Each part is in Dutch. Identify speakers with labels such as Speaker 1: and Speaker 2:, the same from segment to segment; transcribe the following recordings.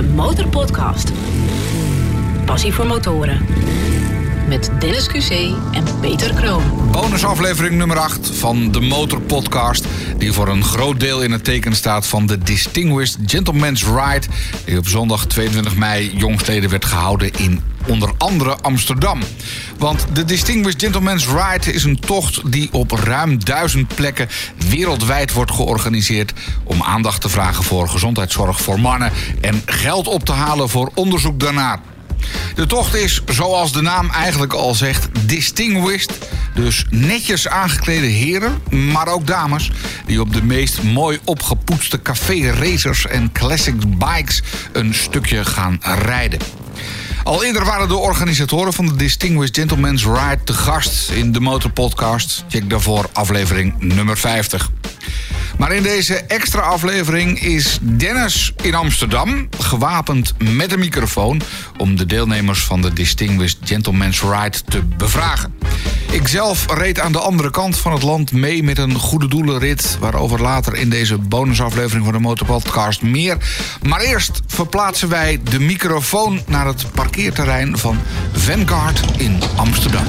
Speaker 1: de Motorpodcast. Passie voor motoren. Met Dennis QC en Peter Kroon.
Speaker 2: Bonusaflevering nummer 8 van de Motor Podcast. Die voor een groot deel in het teken staat van de Distinguished Gentleman's Ride. Die op zondag 22 mei jongstleden werd gehouden in onder andere Amsterdam. Want de Distinguished Gentleman's Ride is een tocht die op ruim duizend plekken wereldwijd wordt georganiseerd. om aandacht te vragen voor gezondheidszorg voor mannen en geld op te halen voor onderzoek daarnaar. De tocht is, zoals de naam eigenlijk al zegt, distinguished. Dus netjes aangeklede heren, maar ook dames... die op de meest mooi opgepoetste café racers en classic bikes... een stukje gaan rijden. Al eerder waren de organisatoren van de Distinguished Gentleman's Ride te gast in de Motorpodcast. Check daarvoor aflevering nummer 50. Maar in deze extra aflevering is Dennis in Amsterdam gewapend met een microfoon om de deelnemers van de Distinguished Gentleman's Ride te bevragen. Ikzelf reed aan de andere kant van het land mee met een goede doelenrit, waarover later in deze bonusaflevering van de Motorpodcast meer. Maar eerst verplaatsen wij de microfoon naar het parkeerterrein van Vanguard in Amsterdam.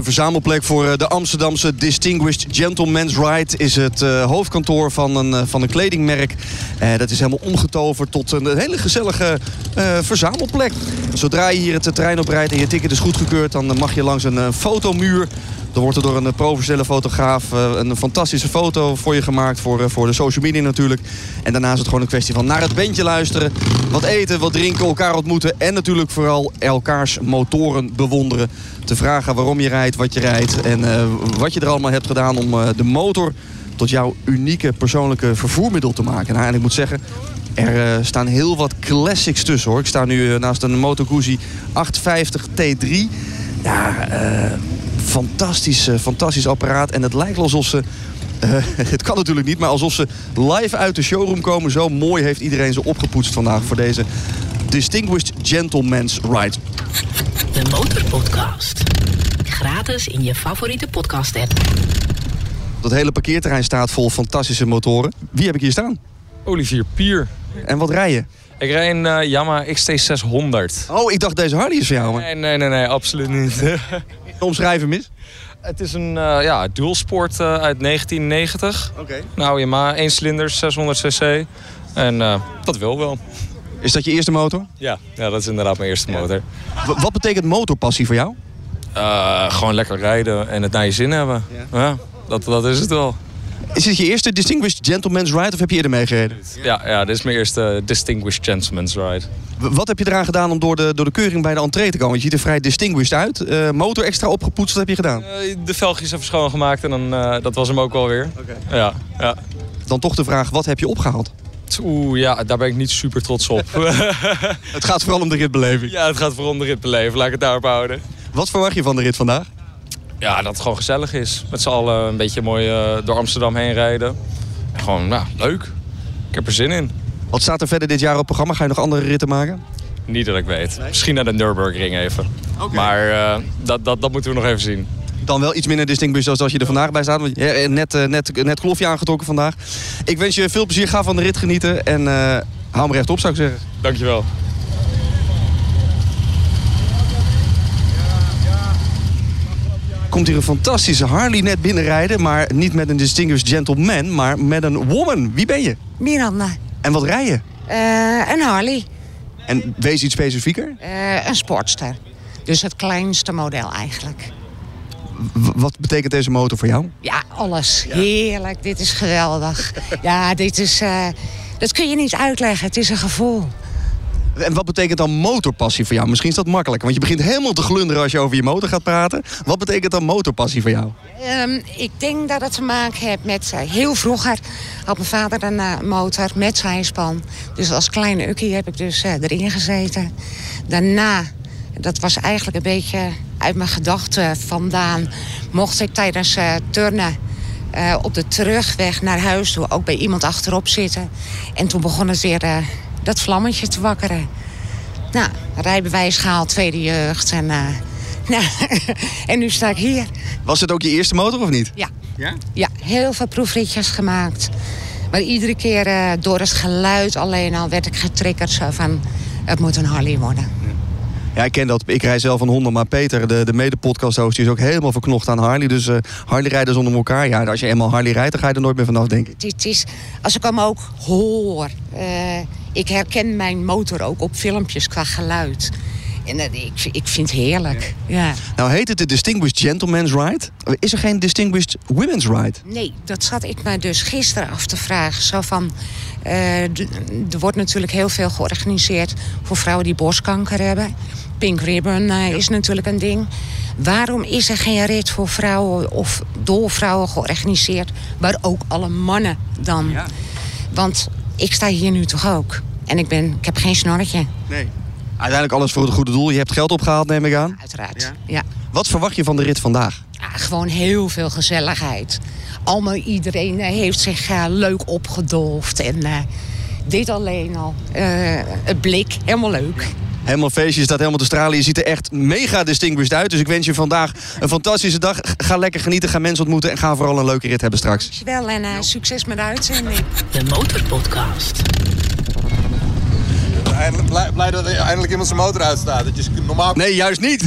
Speaker 3: De verzamelplek voor eh, de Amsterdamse Distinguished Gentleman's Ride is het uh, hoofdkantoor van een, uh, van een kledingmerk. Dat is helemaal omgetoverd tot een hele gezellige verzamelplek. Zodra je hier het terrein oprijdt en je ticket is goedgekeurd... dan mag je langs een fotomuur dan wordt er door een professionele fotograaf een fantastische foto voor je gemaakt. Voor, voor de social media natuurlijk. En daarna is het gewoon een kwestie van naar het bandje luisteren. Wat eten, wat drinken, elkaar ontmoeten. En natuurlijk vooral elkaars motoren bewonderen. Te vragen waarom je rijdt, wat je rijdt. En wat je er allemaal hebt gedaan om de motor tot jouw unieke persoonlijke vervoermiddel te maken. Nou, en ik moet zeggen, er staan heel wat classics tussen hoor. Ik sta nu naast een Moto Guzzi 850 T3. Ja, fantastisch, fantastisch apparaat. En het lijkt wel alsof ze uh, het kan natuurlijk niet, maar alsof ze live uit de showroom komen. Zo mooi heeft iedereen ze opgepoetst vandaag voor deze Distinguished Gentleman's Ride.
Speaker 1: De Motorpodcast. Gratis in je favoriete podcast-app.
Speaker 3: Dat hele parkeerterrein staat vol fantastische motoren. Wie heb ik hier staan?
Speaker 4: Olivier Pier.
Speaker 3: En wat rij je?
Speaker 4: Ik rij een uh, Yamaha XT600.
Speaker 3: Oh, ik dacht deze Harley is voor jou. Maar...
Speaker 4: Nee, nee, nee, nee absoluut niet.
Speaker 3: Omschrijven mis?
Speaker 4: Het is een uh, ja, dualsport uh, uit 1990.
Speaker 3: Oké. Okay.
Speaker 4: Nou, Yamaha, 1 cilinder, 600 cc. En uh, dat wil wel.
Speaker 3: Is dat je eerste motor?
Speaker 4: Ja, ja dat is inderdaad mijn eerste ja. motor.
Speaker 3: W wat betekent motorpassie voor jou?
Speaker 4: gewoon lekker rijden en het naar je zin hebben. Ja. ja dat, dat is het wel.
Speaker 3: Is dit je eerste Distinguished Gentleman's Ride of heb je eerder meegereden?
Speaker 4: Ja, ja dit is mijn eerste Distinguished Gentleman's Ride.
Speaker 3: Wat heb je eraan gedaan om door de, door de keuring bij de entree te komen? Want je ziet er vrij distinguished uit. Uh, motor extra opgepoetst, wat heb je gedaan?
Speaker 4: Uh, de velgjes even schoongemaakt en dan, uh, dat was hem ook alweer.
Speaker 3: Okay.
Speaker 4: Ja, ja.
Speaker 3: Dan toch de vraag, wat heb je opgehaald?
Speaker 4: Oeh, ja, daar ben ik niet super trots op.
Speaker 3: het gaat vooral om de ritbeleving.
Speaker 4: Ja, het gaat vooral om de ritbeleving. Laat ik het daarop houden.
Speaker 3: Wat verwacht je van de rit vandaag?
Speaker 4: Ja, dat het gewoon gezellig is. Met z'n allen een beetje mooi uh, door Amsterdam heen rijden. En gewoon, nou, leuk. Ik heb er zin in.
Speaker 3: Wat staat er verder dit jaar op programma? Ga je nog andere ritten maken?
Speaker 4: Niet dat ik weet. Misschien naar de Nürburgring even.
Speaker 3: Okay.
Speaker 4: Maar uh, dat, dat, dat moeten we nog even zien.
Speaker 3: Dan wel iets minder distinct zoals als je er vandaag bij staat. Want je hebt net, uh, net, net klofje aangetrokken vandaag. Ik wens je veel plezier. Ga van de rit genieten. En uh, hou hem rechtop, zou ik zeggen.
Speaker 4: Dankjewel.
Speaker 3: Komt hier een fantastische Harley net binnenrijden. Maar niet met een distinguished gentleman, maar met een woman. Wie ben je?
Speaker 5: Miranda.
Speaker 3: En wat rij je?
Speaker 5: Uh, een Harley.
Speaker 3: En wees iets specifieker?
Speaker 5: Uh, een Sportster. Dus het kleinste model eigenlijk.
Speaker 3: W wat betekent deze motor voor jou?
Speaker 5: Ja, alles. Ja. Heerlijk. Dit is geweldig. ja, dit is... Uh, dat kun je niet uitleggen. Het is een gevoel.
Speaker 3: En wat betekent dan motorpassie voor jou? Misschien is dat makkelijker, want je begint helemaal te glunderen als je over je motor gaat praten. Wat betekent dan motorpassie voor jou?
Speaker 5: Um, ik denk dat het te maken heeft met... Uh, heel vroeger had mijn vader een uh, motor met zijspan. Dus als kleine ukkie heb ik dus uh, erin gezeten. Daarna, dat was eigenlijk een beetje uit mijn gedachten vandaan... mocht ik tijdens turnen op de terugweg naar huis toe... ook bij iemand achterop zitten. En toen begon het weer dat vlammetje te wakkeren. Nou, rijbewijs gehaald, tweede jeugd. En, uh, nou, en nu sta ik hier.
Speaker 3: Was het ook je eerste motor of niet?
Speaker 5: Ja.
Speaker 3: Ja?
Speaker 5: Ja, heel veel proefritjes gemaakt. Maar iedere keer eh, door het geluid alleen al werd ik getriggerd zo van... het moet een Harley worden.
Speaker 3: Ja, ik ken dat. Ik rij zelf een Honda, maar Peter, de, de mede-podcast-host, die is ook helemaal verknocht aan Harley. Dus eh Harley-rijders onder elkaar. Ja, als je eenmaal Harley rijdt, dan ga je er nooit meer vanaf, denk ik.
Speaker 5: Het, is, als ik hem ook hoor... eh, ik herken mijn motor ook op filmpjes qua geluid. En dat- ik, ik vind het heerlijk. Ja.
Speaker 3: Nou heet het de Distinguished Gentleman's Ride. Is er geen Distinguished Women's Ride?
Speaker 5: Nee, dat zat ik me dus gisteren af te vragen. Zo van, eh, er wordt natuurlijk heel veel georganiseerd voor vrouwen die borstkanker hebben. Pink Ribbon eh, is natuurlijk een ding. Waarom is er geen rit voor vrouwen of door vrouwen georganiseerd... waar ook alle mannen dan... Want ik sta hier nu toch ook. En ik, ben, ik heb geen snorretje,
Speaker 3: Nee. Uiteindelijk alles voor het goede doel. Je hebt geld opgehaald, neem ik aan.
Speaker 5: uiteraard. Ja.
Speaker 3: Wat verwacht je van de rit vandaag?
Speaker 5: Ja, gewoon heel veel gezelligheid. Allemaal iedereen eh, heeft zich eh, leuk opgedolfd. En eh, dit alleen al. Het blik, helemaal leuk.
Speaker 3: Helemaal feestje, je staat helemaal te stralen. Je ziet er echt mega distinguished uit. Dus ik wens je vandaag een fantastische dag. Ga lekker genieten, ga mensen ontmoeten... en ga vooral een leuke rit hebben straks.
Speaker 5: Dankjewel en eh, succes met de uitzending.
Speaker 1: De Motorpodcast.
Speaker 6: Blij, blij dat er eindelijk iemand zijn motor uitstaat. Dat je normaal...
Speaker 3: Nee, juist niet.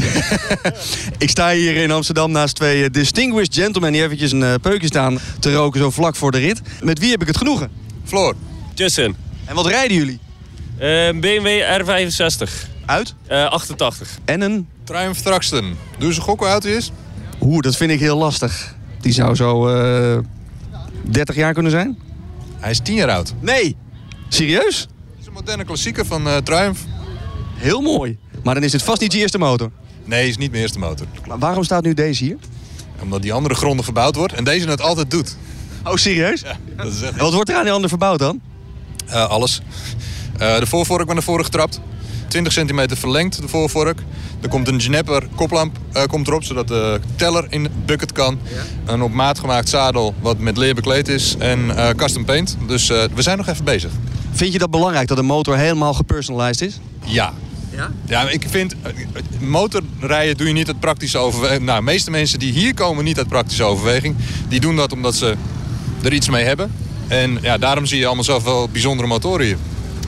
Speaker 3: ik sta hier in Amsterdam naast twee eh, distinguished gentlemen... die eventjes een eh, peukje staan te roken zo vlak voor de rit. Met wie heb ik het genoegen?
Speaker 6: Floor,
Speaker 7: Justin,
Speaker 3: En wat rijden jullie?
Speaker 7: eh, BMW R65,
Speaker 3: Uit?
Speaker 7: eh 88.
Speaker 3: En een...
Speaker 6: Triumph Thruxton. Doe eens een gok hoe oud hij is?
Speaker 3: Oeh, dat vind ik heel lastig. Die zou zo eh 30 jaar kunnen zijn?
Speaker 6: Hij is 10 jaar oud.
Speaker 3: Nee. Serieus?
Speaker 6: Het is een moderne klassieker van eh, Triumph.
Speaker 3: Heel mooi. Maar dan is dit vast niet je eerste motor.
Speaker 6: Nee, is niet mijn eerste motor.
Speaker 3: Maar waarom staat nu deze hier?
Speaker 6: Omdat die andere gronden verbouwd wordt en deze het altijd doet.
Speaker 3: Oh, serieus?
Speaker 6: Ja, dat is echt
Speaker 3: wat wordt er aan die ander verbouwd dan?
Speaker 6: Eh, alles. Eh, de voorvork ben naar voren getrapt. 20 centimeter verlengd, de voorvork. Er komt een Gnepper koplamp eh, komt erop, zodat de teller in het bucket kan. Een op maat gemaakt zadel wat met leer bekleed is. En eh, custom paint. Dus eh, we zijn nog even bezig.
Speaker 3: Vind je dat belangrijk dat een motor helemaal gepersonalized is?
Speaker 6: Ja.
Speaker 3: Ja?
Speaker 6: Ja, ik vind, motorrijden doe je niet uit praktische overweging. Nou, de meeste mensen die hier komen niet uit praktische overweging. Die doen dat omdat ze er iets mee hebben. En ja, daarom zie je allemaal zoveel bijzondere motoren hier.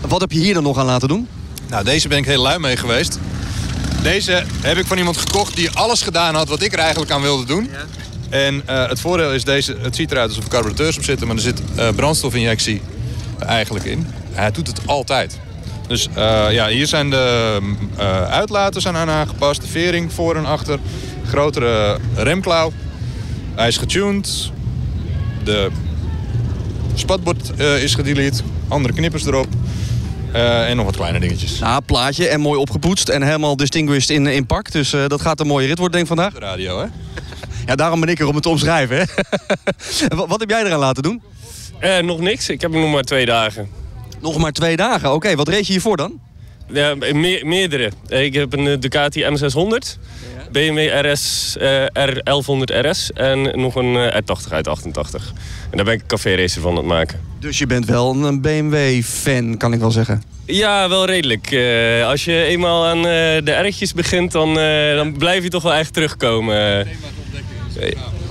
Speaker 3: Wat heb je hier dan nog aan laten doen?
Speaker 6: Nou, deze ben ik heel lui mee geweest. Deze heb ik van iemand gekocht die alles gedaan had wat ik er eigenlijk aan wilde doen. En eh, het voordeel is, deze, het ziet eruit alsof er carburateurs op zitten, maar er zit eh, brandstofinjectie eigenlijk in. Hij doet het altijd. Dus eh, ja, hier zijn de eh, uitlaten zijn aan aangepast, de vering voor en achter, grotere remklauw. Hij is getuned, de spatbord is gedelete, andere knippers erop eh, en nog wat kleine dingetjes.
Speaker 3: Nou, plaatje en mooi opgepoetst en helemaal distinguished in, in pak. Dus eh, dat gaat een mooie rit worden denk ik vandaag.
Speaker 6: De radio, hè?
Speaker 3: Ja, daarom ben ik er om het te omschrijven. Hè? Wat, wat heb jij eraan laten doen?
Speaker 7: Eh, nog niks, ik heb hem nog maar twee dagen.
Speaker 3: Nog maar twee dagen. Oké, wat reed je hiervoor dan?
Speaker 7: Ja, me- meerdere. Ik heb een Ducati M600, BMW RS, eh, R1100 RS en nog een eh, R80 uit 88. En daar ben ik een café racer van aan het maken.
Speaker 3: Dus je bent wel een BMW-fan, kan ik wel zeggen.
Speaker 7: Ja, wel redelijk. Eh, als je eenmaal aan eh, de R'tjes begint, dan, dan blijf je toch wel echt terugkomen.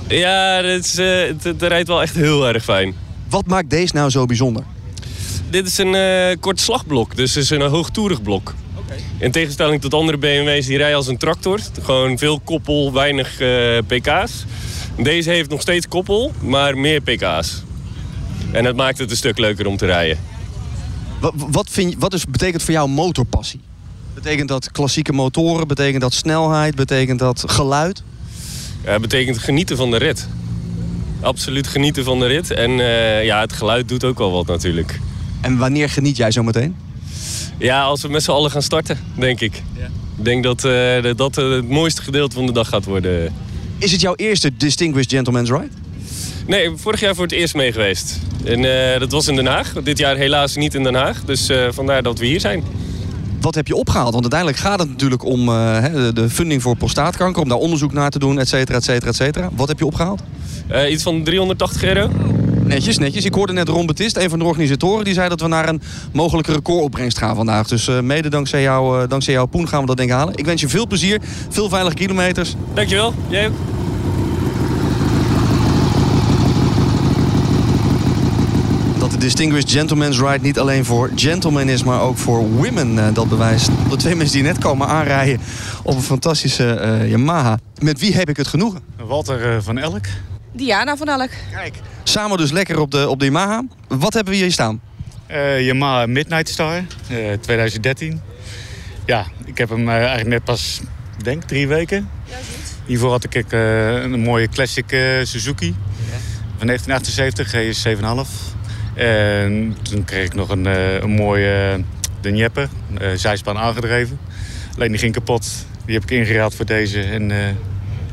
Speaker 7: Ja, het, is, het, het rijdt wel echt heel erg fijn.
Speaker 3: Wat maakt deze nou zo bijzonder?
Speaker 7: Dit is een kort slagblok, dus het is een hoogtoerig blok. In tegenstelling tot andere BMW's die rijden als een tractor. Gewoon veel koppel, weinig eh, pk's. Deze heeft nog steeds koppel, maar meer pk's. En dat maakt het een stuk leuker om te rijden.
Speaker 3: Wat, wat, vind wat is, betekent voor jou motorpassie? Betekent dat klassieke motoren? Betekent dat snelheid? Betekent dat geluid?
Speaker 7: Ja, het betekent genieten van de rit. Absoluut genieten van de rit. En eh, ja, het geluid doet ook wel wat natuurlijk.
Speaker 3: En wanneer geniet jij zo meteen?
Speaker 7: Ja, als we met z'n allen gaan starten, denk ik. Ik denk dat eh, dat dat het mooiste gedeelte van de dag gaat worden.
Speaker 3: Is het jouw eerste Distinguished Gentleman's Ride?
Speaker 7: Nee, vorig jaar voor het eerst mee geweest. En eh, dat was in Den Haag. Dit jaar helaas niet in Den Haag. Dus eh, vandaar dat we hier zijn.
Speaker 3: Wat heb je opgehaald? Want uiteindelijk gaat het natuurlijk om eh, hè, de- de funding voor prostaatkanker, om daar onderzoek naar te doen, et cetera, et cetera, et cetera. Wat heb je opgehaald?
Speaker 7: Eh, iets van 380 euro.
Speaker 3: Netjes, netjes. Ik hoorde net Ron Betist, een van de organisatoren, die zei dat we naar een mogelijke recordopbrengst gaan vandaag. Dus eh, mede dankzij, jou, eh, dankzij jouw poen gaan we dat ding halen. Ik wens je veel plezier, veel veilige kilometers.
Speaker 7: Dankjewel. Jij ook.
Speaker 3: Dat de Distinguished Gentleman's Ride niet alleen voor gentlemen is, maar ook voor women. Eh, dat bewijst de twee mensen die net komen aanrijden op een fantastische eh, Yamaha. Met wie heb ik het genoegen?
Speaker 8: Walter van Elk.
Speaker 9: Diana van Elk.
Speaker 3: Kijk, samen dus lekker op de, op de Yamaha. Wat hebben we hier staan?
Speaker 8: Eh Yamaha Midnight Star, eh, 2013. Ja, ik heb hem eh, eigenlijk net pas, denk drie weken. Hiervoor had ik eh, een mooie classic eh, Suzuki van 1978, GS 7,5. En toen kreeg ik nog een, eh, een mooie de Njeppe, eh, zijspan aangedreven. Alleen die ging kapot. Die heb ik ingeruild voor deze en eh,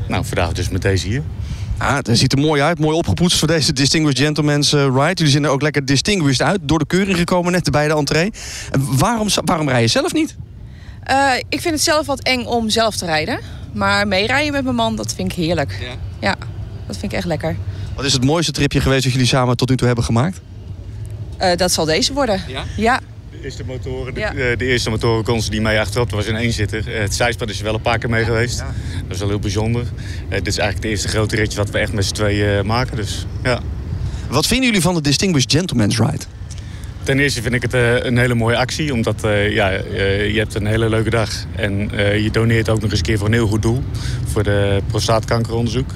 Speaker 8: nou, vandaag dus met deze hier.
Speaker 3: Ah, het ziet er mooi uit. Mooi opgepoetst voor deze Distinguished Gentleman's eh, Ride. Jullie zien er ook lekker distinguished uit. Door de keuring gekomen net bij de entree. En waarom, waarom rij je zelf niet?
Speaker 9: Eh, ik vind het zelf wat eng om zelf te rijden. Maar meerijden met mijn man, dat vind ik heerlijk. Ja, dat vind ik echt lekker.
Speaker 3: Wat is het mooiste tripje geweest dat jullie samen tot nu toe hebben gemaakt?
Speaker 9: Eh, dat zal deze worden.
Speaker 3: Ja?
Speaker 9: Ja.
Speaker 8: De eerste motoren, de,
Speaker 9: Ja.
Speaker 8: de, de eerste motoren kon ze die mee achterop. Was een eenzitter. Eh, Het zijspan is er wel een paar keer mee geweest. Dat is wel heel bijzonder. Eh, dit is eigenlijk het eerste grote ritje wat we echt met z'n tweeën eh, maken. Dus ja.
Speaker 3: Wat vinden jullie van de Distinguished Gentleman's Ride?
Speaker 8: Ten eerste vind ik het eh, een hele mooie actie. Omdat eh, ja, eh, je hebt een hele leuke dag. En eh, je doneert ook nog eens een keer voor een heel goed doel. Voor de prostaatkankeronderzoek.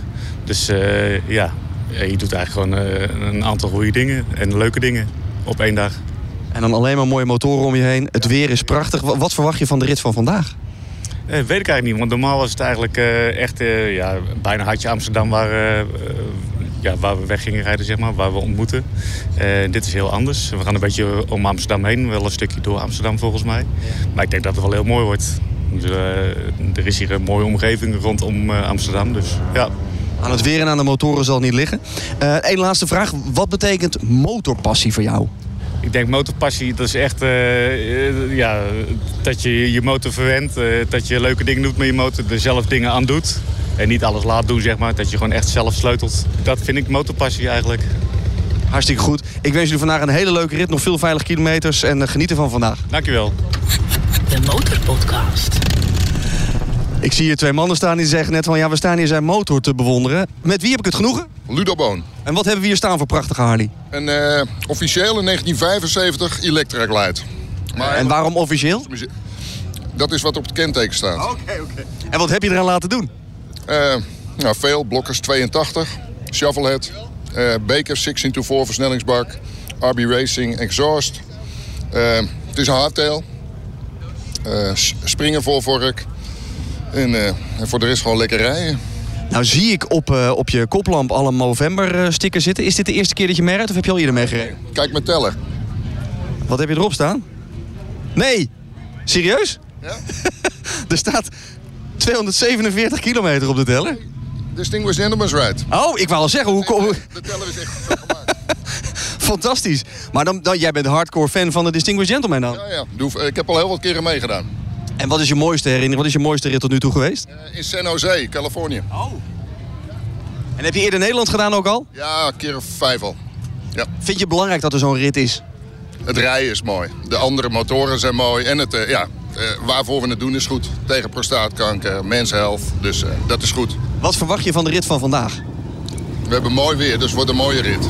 Speaker 8: Dus eh, ja, eh, je doet eigenlijk gewoon eh, een aantal goede dingen. En leuke dingen op één dag.
Speaker 3: En dan alleen maar mooie motoren om je heen. Het weer is prachtig. Wa- Wat verwacht je van de rit van vandaag?
Speaker 8: Eh, weet ik eigenlijk niet, want normaal was het eigenlijk eh, echt eh, ja, bijna hartje Amsterdam waar, eh, eh, ja, waar we weg gingen rijden, zeg maar, waar we ontmoeten. Eh, dit is heel anders. We gaan een beetje om Amsterdam heen, wel een stukje door Amsterdam volgens mij. Maar ik denk dat het wel heel mooi wordt. Dus, er is hier een mooie omgeving rondom eh, Amsterdam, dus ja.
Speaker 3: Aan het weer en aan de motoren zal het niet liggen. Eén laatste vraag. Wat betekent motorpassie voor jou?
Speaker 8: Ik denk motorpassie, dat is echt eh, eh, ja, dat je je motor verwendt. eh, dat je leuke dingen doet met je motor, er zelf dingen aan doet. En niet alles laat doen, zeg maar. Dat je gewoon echt zelf sleutelt. Dat vind ik motorpassie eigenlijk.
Speaker 3: Hartstikke goed. Ik wens jullie vandaag een hele leuke rit. Nog veel veilig kilometers. En eh, geniet ervan vandaag.
Speaker 8: Dankjewel.
Speaker 1: De Motorpodcast.
Speaker 3: Ik zie hier twee mannen staan die zeggen net van... ja, we staan hier zijn motor te bewonderen. Met wie heb ik het genoegen?
Speaker 10: Ludo Boon.
Speaker 3: En wat hebben we hier staan voor prachtige Harley?
Speaker 10: Een officieel in 1975 Electra Glide. Maar
Speaker 3: En waarom officieel?
Speaker 10: dat is wat op het kenteken staat.
Speaker 3: Oké, oké. En wat heb je eraan laten doen?
Speaker 10: Eh, nou, veel, blokkers 82, shovelhead, eh beker 16 4 versnellingsbak, RB Racing exhaust. Eh, het is een hardtail. Springen en voor de rest gewoon lekker rijden.
Speaker 3: Nou zie ik op, eh, op je koplamp al een Movember-sticker zitten. Is dit de eerste keer dat je mee rijdt of heb je al eerder mee gereden?
Speaker 10: Kijk mijn teller.
Speaker 3: Wat heb je erop staan? Nee. Serieus?
Speaker 10: Ja.
Speaker 3: er staat 247 kilometer op de teller.
Speaker 10: Distinguished Gentleman's Ride.
Speaker 3: Oh, ik wou al zeggen, hoe kom...
Speaker 10: De teller is echt gemaakt.
Speaker 3: Fantastisch. Maar dan, dan, jij bent hardcore fan van de Distinguished Gentleman dan?
Speaker 10: Ja, ja. Ik heb al heel wat keren meegedaan.
Speaker 3: En wat is je mooiste herinnering? Wat is je mooiste rit tot nu toe geweest?
Speaker 10: Eh, In San Jose, Californië.
Speaker 3: En heb je eerder Nederland gedaan ook al?
Speaker 10: Ja, een keer of vijf al. Ja.
Speaker 3: Vind je het belangrijk dat er zo'n rit is?
Speaker 10: Het rijden is mooi. De andere motoren zijn mooi. En het, eh, ja, eh, waarvoor we het doen is goed. Tegen prostaatkanker, menshelft. Dus dat is goed.
Speaker 3: Wat verwacht je van de rit van vandaag?
Speaker 10: We hebben mooi weer, dus het wordt een mooie rit.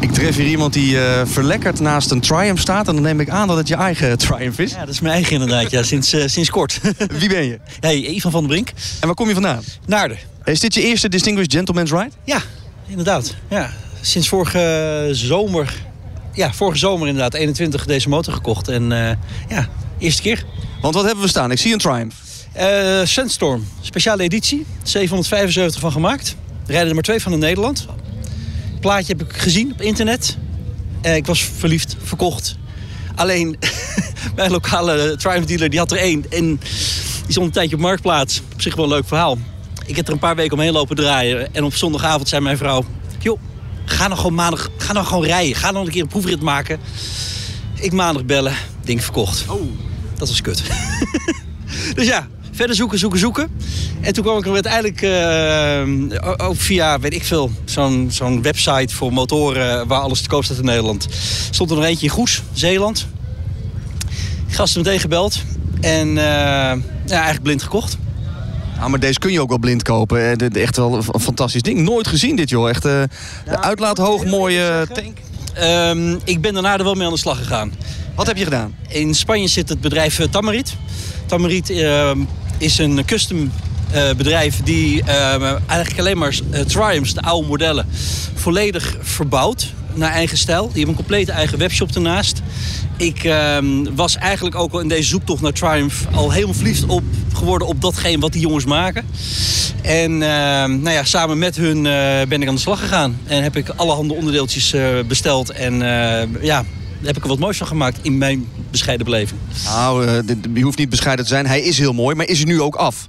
Speaker 3: Ik tref hier iemand die eh, verlekkerd naast een Triumph staat. En dan neem ik aan dat het je eigen Triumph is.
Speaker 11: Ja, dat is mijn eigen inderdaad, ja, sinds, eh, sinds kort.
Speaker 3: Wie ben je?
Speaker 11: Hey, Ivan van den Brink.
Speaker 3: En waar kom je vandaan?
Speaker 11: Naarden.
Speaker 3: Is dit je eerste Distinguished Gentleman's Ride?
Speaker 11: Ja, inderdaad. Ja, sinds vorige zomer, ja, vorige zomer inderdaad, 21 deze motor gekocht. En eh, ja, eerste keer.
Speaker 3: Want wat hebben we staan? Ik zie een Triumph.
Speaker 11: Sandstorm, speciale editie. 775 van gemaakt. Er rijden er maar twee van in Nederland. Plaatje heb ik gezien op internet. Eh, ik was verliefd, verkocht. Alleen, mijn lokale Triumph dealer die had er één. En die stond een tijdje op Marktplaats. Op zich wel een leuk verhaal. Ik heb er een paar weken omheen lopen draaien. En op zondagavond zei mijn vrouw... joh, ga nou gewoon maandag ga nou gewoon rijden. Ga nou een keer een proefrit maken. Ik maandag bellen, ding verkocht. Oh. Dat was kut. Dus ja, verder zoeken, zoeken, zoeken. En toen kwam ik er uiteindelijk eh, ook via, weet ik veel, zo'n zo'n website voor motoren waar alles te koop staat in Nederland. Stond er nog eentje in Goes, Zeeland. Gasten meteen gebeld. En eh, ja, eigenlijk blind gekocht.
Speaker 3: Ah, maar deze kun je ook wel blind kopen. Eh, Echt wel een fantastisch ding. Nooit gezien dit, joh. Echt eh, de uitlaat hoog, mooie tank.
Speaker 11: Ehm, ik ben daarna er wel mee aan de slag gegaan.
Speaker 3: Wat heb je gedaan?
Speaker 11: In Spanje zit het bedrijf Tamarit. Tamarit ehm, is een custom eh, bedrijf die ehm, eigenlijk alleen maar eh, Triumphs, de oude modellen, volledig verbouwt naar eigen stijl. Die hebben een complete eigen webshop ernaast. Ik ehm, was eigenlijk ook al in deze zoektocht naar Triumph al helemaal verliefd op geworden op datgene wat die jongens maken. En ehm, nou ja, samen met hun eh, ben ik aan de slag gegaan. En heb ik allerhande onderdeeltjes eh, besteld. En eh, ja, heb ik er wat moois van gemaakt in mijn bescheiden beleving.
Speaker 3: Nou, dit- je hoeft niet bescheiden te zijn. Hij is heel mooi, maar is hij nu ook af?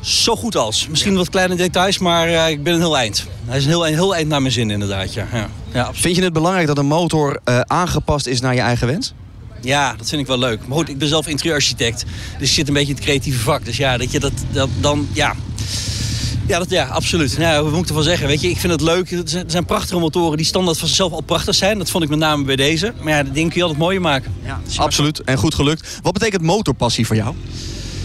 Speaker 11: Zo goed als. Misschien wat kleine details, maar eh, ik ben een heel eind. Hij is een heel, een heel eind naar mijn zin inderdaad, ja. ja.
Speaker 3: Vind je het belangrijk dat een motor eh, aangepast is naar je eigen wens?
Speaker 11: Ja, dat vind ik wel leuk. Maar goed, ik ben zelf interieurarchitect. Dus ik zit een beetje in het creatieve vak. Dus ja, dat je dat, dat dan, ja... Ja, dat, ja, absoluut. Ja, wat moet ik ervan zeggen? Weet je, ik vind het leuk. Er zijn- er zijn prachtige motoren die standaard van zichzelf al prachtig zijn. Dat vond ik met name bij deze. Maar ja, dat ding kun je altijd mooier maken. Ja,
Speaker 3: Absoluut. En goed gelukt. Wat betekent motorpassie voor jou?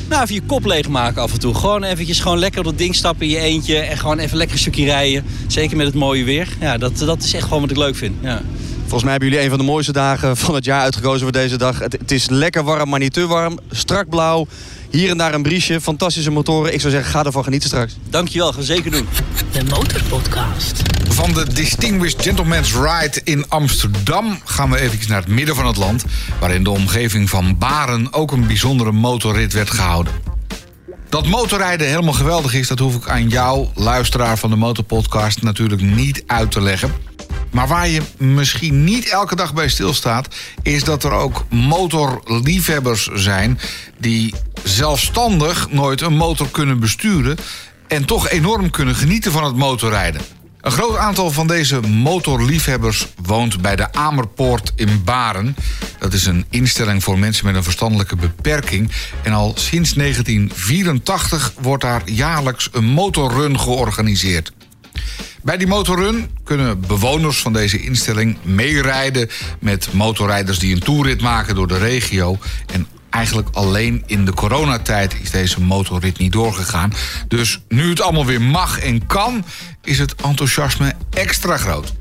Speaker 11: Nou, even je kop leegmaken af en toe. Gewoon eventjes gewoon lekker op dat ding stappen in je eentje. En gewoon even lekker een stukje rijden. Zeker met het mooie weer. Ja, dat, dat is echt gewoon wat ik leuk vind. Ja.
Speaker 3: Volgens mij hebben jullie een van de mooiste dagen van het jaar uitgekozen voor deze dag. Het, het is lekker warm, maar niet te warm. Strak blauw. Hier en daar een briesje. Fantastische motoren. Ik zou zeggen, ga ervan genieten straks.
Speaker 11: Dankjewel, gaan we zeker doen.
Speaker 1: De Motorpodcast.
Speaker 2: Van de Distinguished Gentleman's Ride in Amsterdam gaan we even naar het midden van het land, waar in de omgeving van Baren ook een bijzondere motorrit werd gehouden. Dat motorrijden helemaal geweldig is, dat hoef ik aan jou, luisteraar van de Motorpodcast, natuurlijk niet uit te leggen. Maar waar je misschien niet elke dag bij stilstaat, is dat er ook motorliefhebbers zijn die zelfstandig nooit een motor kunnen besturen en toch enorm kunnen genieten van het motorrijden. Een groot aantal van deze motorliefhebbers woont bij de Amerpoort in Baren. Dat is een instelling voor mensen met een verstandelijke beperking. En al sinds 1984 wordt daar jaarlijks een motorrun georganiseerd. Bij die motorrun kunnen bewoners van deze instelling meerijden met motorrijders die een toerrit maken door de regio. En eigenlijk alleen in de coronatijd is deze motorrit niet doorgegaan. Dus nu het allemaal weer mag en kan, is het enthousiasme extra groot.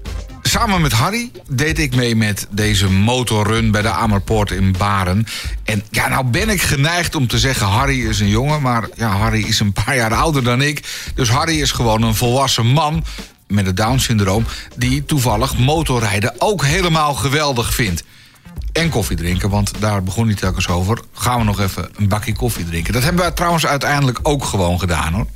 Speaker 2: Samen met Harry deed ik mee met deze motorrun bij de Amerpoort in Baren. En ja, nou ben ik geneigd om te zeggen Harry is een jongen... maar ja, Harry is een paar jaar ouder dan ik. Dus Harry is gewoon een volwassen man met het Down-syndroom... die toevallig motorrijden ook helemaal geweldig vindt. En koffie drinken, want daar begon hij telkens over. Gaan we nog even een bakje koffie drinken. Dat hebben we trouwens uiteindelijk ook gewoon gedaan hoor.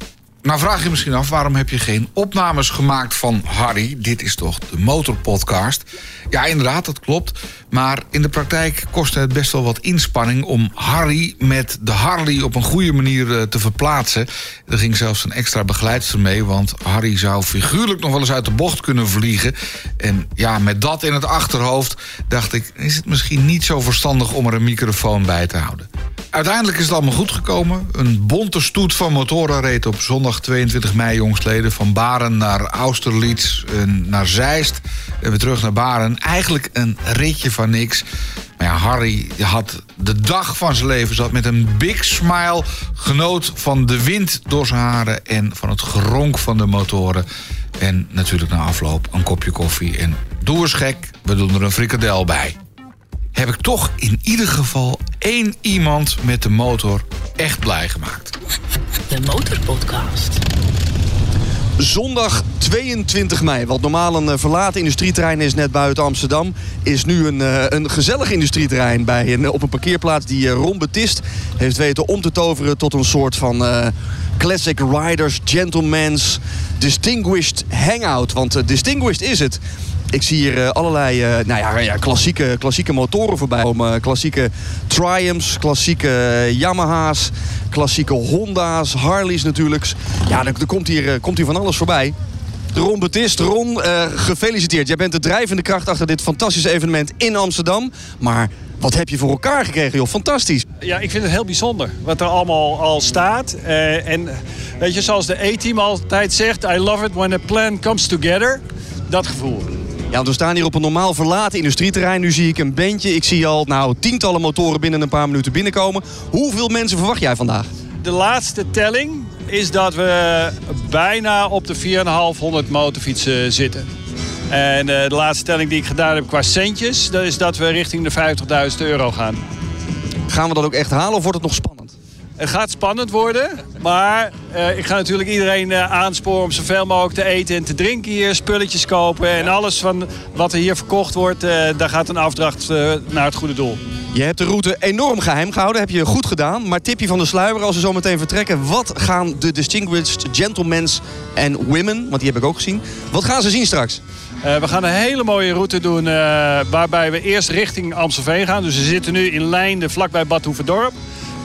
Speaker 2: Nou vraag je misschien af, waarom heb je geen opnames gemaakt van Harry? Dit is toch de motorpodcast? Ja, inderdaad, dat klopt. Maar in de praktijk kostte het best wel wat inspanning... om Harry met de Harley op een goede manier eh, te verplaatsen. Er ging zelfs een extra begeleidster mee... want Harry zou figuurlijk nog wel eens uit de bocht kunnen vliegen. En ja, met dat in het achterhoofd dacht ik... is het misschien niet zo verstandig om er een microfoon bij te houden. Uiteindelijk is het allemaal goed gekomen. Een bonte stoet van motoren reed op zondag 22 mei jongstleden... van Baren naar Austerlitz naar Zeist en weer terug naar Baren. Eigenlijk een ritje van niks. Maar ja, Harry had de dag van zijn leven zat met een big smile... genoot van de wind door zijn haren en van het geronk van de motoren. En natuurlijk na afloop een kopje koffie. En doe eens gek, we doen er een frikadel bij heb ik toch in ieder geval één iemand met de motor echt blij gemaakt.
Speaker 1: De Motorpodcast.
Speaker 3: Zondag 22 mei, wat normaal een eh, verlaten industrieterrein is net buiten Amsterdam, is nu een, eh, een gezellig industrieterrein bij een, op een parkeerplaats die eh, Ron Betist heeft weten om te toveren tot een soort van eh, classic riders, gentlemen's, distinguished hangout. Want eh, distinguished is het. Ik zie hier eh, allerlei eh, nou ja, ja, klassieke, klassieke motoren voorbij komen. Klassieke Triumphs, klassieke eh, Yamaha's, klassieke Honda's, Harleys natuurlijk. Ja, er, komt, hier, eh, komt hier van alles voorbij. Ron Betist, Ron, eh, gefeliciteerd. Jij bent de drijvende kracht achter dit fantastische evenement in Amsterdam. Maar wat heb je voor elkaar gekregen, joh? Fantastisch.
Speaker 12: Ja, ik vind het heel bijzonder wat er allemaal al staat. Eh, en weet je, zoals de A-team altijd zegt... I love it when a plan comes together. Dat gevoel.
Speaker 3: Ja, want we staan hier op een normaal verlaten industrieterrein. Nu zie ik een bandje. Ik zie al nou, tientallen motoren binnen een paar minuten binnenkomen. Hoeveel mensen verwacht jij vandaag?
Speaker 12: De laatste telling is dat we bijna op de 4,500 motorfietsen zitten. En eh, de laatste stelling die ik gedaan heb qua centjes... dat is dat we richting de 50.000 euro gaan.
Speaker 3: Gaan we dat ook echt halen of wordt het nog spannend?
Speaker 12: Het gaat spannend worden, maar eh, ik ga natuurlijk iedereen eh, aansporen om zoveel mogelijk te eten en te drinken hier, spulletjes kopen en alles van wat er hier verkocht wordt, eh, daar gaat een afdracht naar het goede doel.
Speaker 3: Je hebt de route enorm geheim gehouden, heb je goed gedaan. Maar tipje van de sluier, als we zo meteen vertrekken... wat gaan de Distinguished Gentlemen's en Women, want die heb ik ook gezien... wat gaan ze zien straks?
Speaker 12: We gaan een hele mooie route doen waarbij we eerst richting Amstelveen gaan. Dus we zitten nu in Leinde vlakbij Bad Hoeverdorp.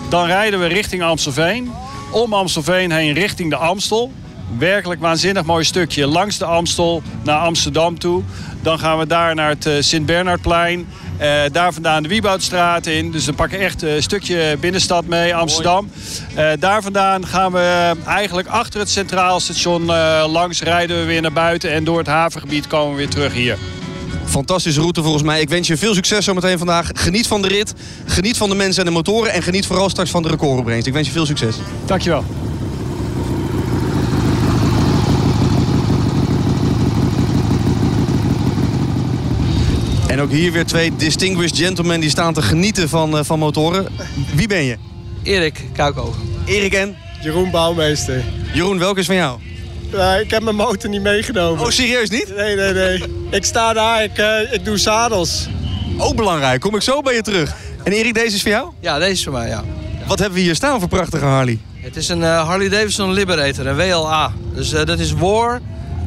Speaker 12: Dan rijden we richting Amstelveen. Om Amstelveen heen richting de Amstel. Werkelijk waanzinnig mooi stukje langs de Amstel naar Amsterdam toe. Dan gaan we daar naar het eh, Sint-Bernardplein. Eh, daar vandaan de Wieboudstraat in. Dus we pakken echt een stukje binnenstad mee, Amsterdam. Eh, daar vandaan gaan we eigenlijk achter het Centraal Station eh, langs. Rijden we weer naar buiten en door het havengebied komen we weer terug hier.
Speaker 3: Fantastische route volgens mij. Ik wens je veel succes zometeen vandaag. Geniet van de rit, geniet van de mensen en de motoren... en geniet vooral straks van de recordopbrengst. Ik wens je veel succes.
Speaker 12: Dankjewel.
Speaker 3: En ook hier weer twee distinguished gentlemen die staan te genieten van, eh, van motoren. Wie ben je?
Speaker 13: Erik Kuikoven.
Speaker 3: Erik en?
Speaker 14: Jeroen Bouwmeester.
Speaker 3: Jeroen, welke is van jou?
Speaker 14: Nee, ik heb mijn motor niet meegenomen.
Speaker 3: Oh, serieus niet?
Speaker 14: Nee, nee, nee. ik sta daar, ik, eh, ik doe zadels.
Speaker 3: Ook belangrijk, kom ik zo bij je terug. En Erik, deze is voor jou?
Speaker 13: Ja, deze is voor mij, ja.
Speaker 3: Wat hebben we hier staan voor prachtige Harley?
Speaker 13: Het is een eh, Harley Davidson Liberator, een WLA. Dus eh, dat is War,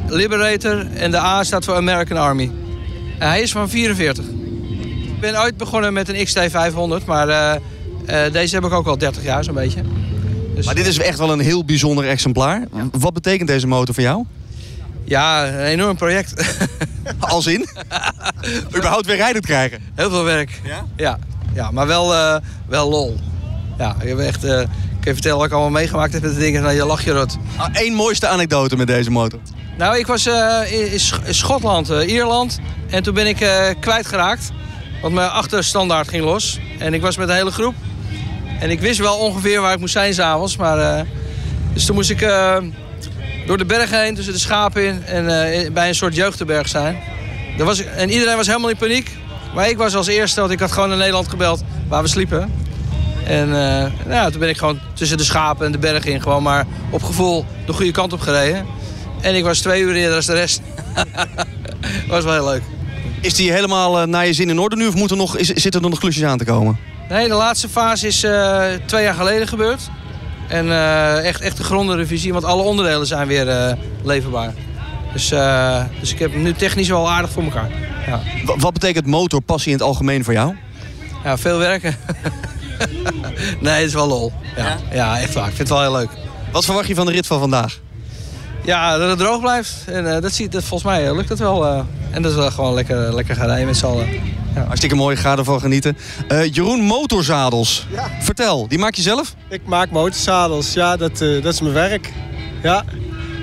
Speaker 13: Liberator en de A staat voor American Army. En hij is van 44. Ik ben ooit begonnen met een XT500, maar eh, eh, deze heb ik ook al 30 jaar zo'n beetje. Dus,
Speaker 3: Maar dit is echt wel een heel bijzonder exemplaar. Wat betekent deze motor voor jou?
Speaker 13: Ja, een enorm project.
Speaker 3: Als in? Überhaupt weer rijden krijgen?
Speaker 13: Heel veel werk. Ja? Ja, ja maar wel, eh, wel lol. Ja, ik heb echt... eh, ik kan je vertellen wat ik allemaal meegemaakt heb met de dingen. Nou, je lach je rot.
Speaker 3: Eén Ah, mooiste anekdote met deze motor.
Speaker 13: Nou, ik was eh, in, in Sch- in Schotland, Ierland. En toen ben ik eh, kwijtgeraakt. Want mijn achterstandaard ging los. En ik was met een hele groep. En ik wist wel ongeveer waar ik moest zijn s'avonds. Maar, eh, dus toen moest ik eh, door de bergen heen, tussen de schapen in. En eh, bij een soort jeugdherberg zijn. Was en iedereen was helemaal in paniek. Maar ik was als eerste, want ik had gewoon in Nederland gebeld waar we sliepen. En nou, toen ben ik gewoon tussen de schapen en de bergen in gewoon maar op gevoel de goede kant op gereden. En ik was twee uur eerder dan de rest. was wel heel leuk.
Speaker 3: Is die helemaal eh, naar je zin in orde nu of moet er nog, is, zitten er nog klusjes aan te komen?
Speaker 13: Nee, de laatste fase is eh, twee jaar geleden gebeurd. En eh, echt, echt een grondige revisie, want alle onderdelen zijn weer eh, leverbaar. Dus, eh, dus ik heb hem nu technisch wel aardig voor elkaar. Ja,
Speaker 3: Wa- Wat betekent motorpassie in het algemeen voor jou?
Speaker 13: ja veel werken. nee, het is wel lol. Ja, ja? echt waar. Ik vind het wel heel leuk.
Speaker 3: Wat verwacht je van de rit van vandaag?
Speaker 13: Ja, dat het droog blijft. En eh, dat ziet, dat, volgens mij eh, lukt het wel. eh. en dat is wel gewoon lekker, lekker gaan rijden met z'n allen.
Speaker 3: Hartstikke mooi, ga ervan genieten. Eh, Jeroen Motorzadels. Vertel, die maak je zelf?
Speaker 14: Ik maak motorzadels, ja, dat, eh, dat is mijn werk. Ja,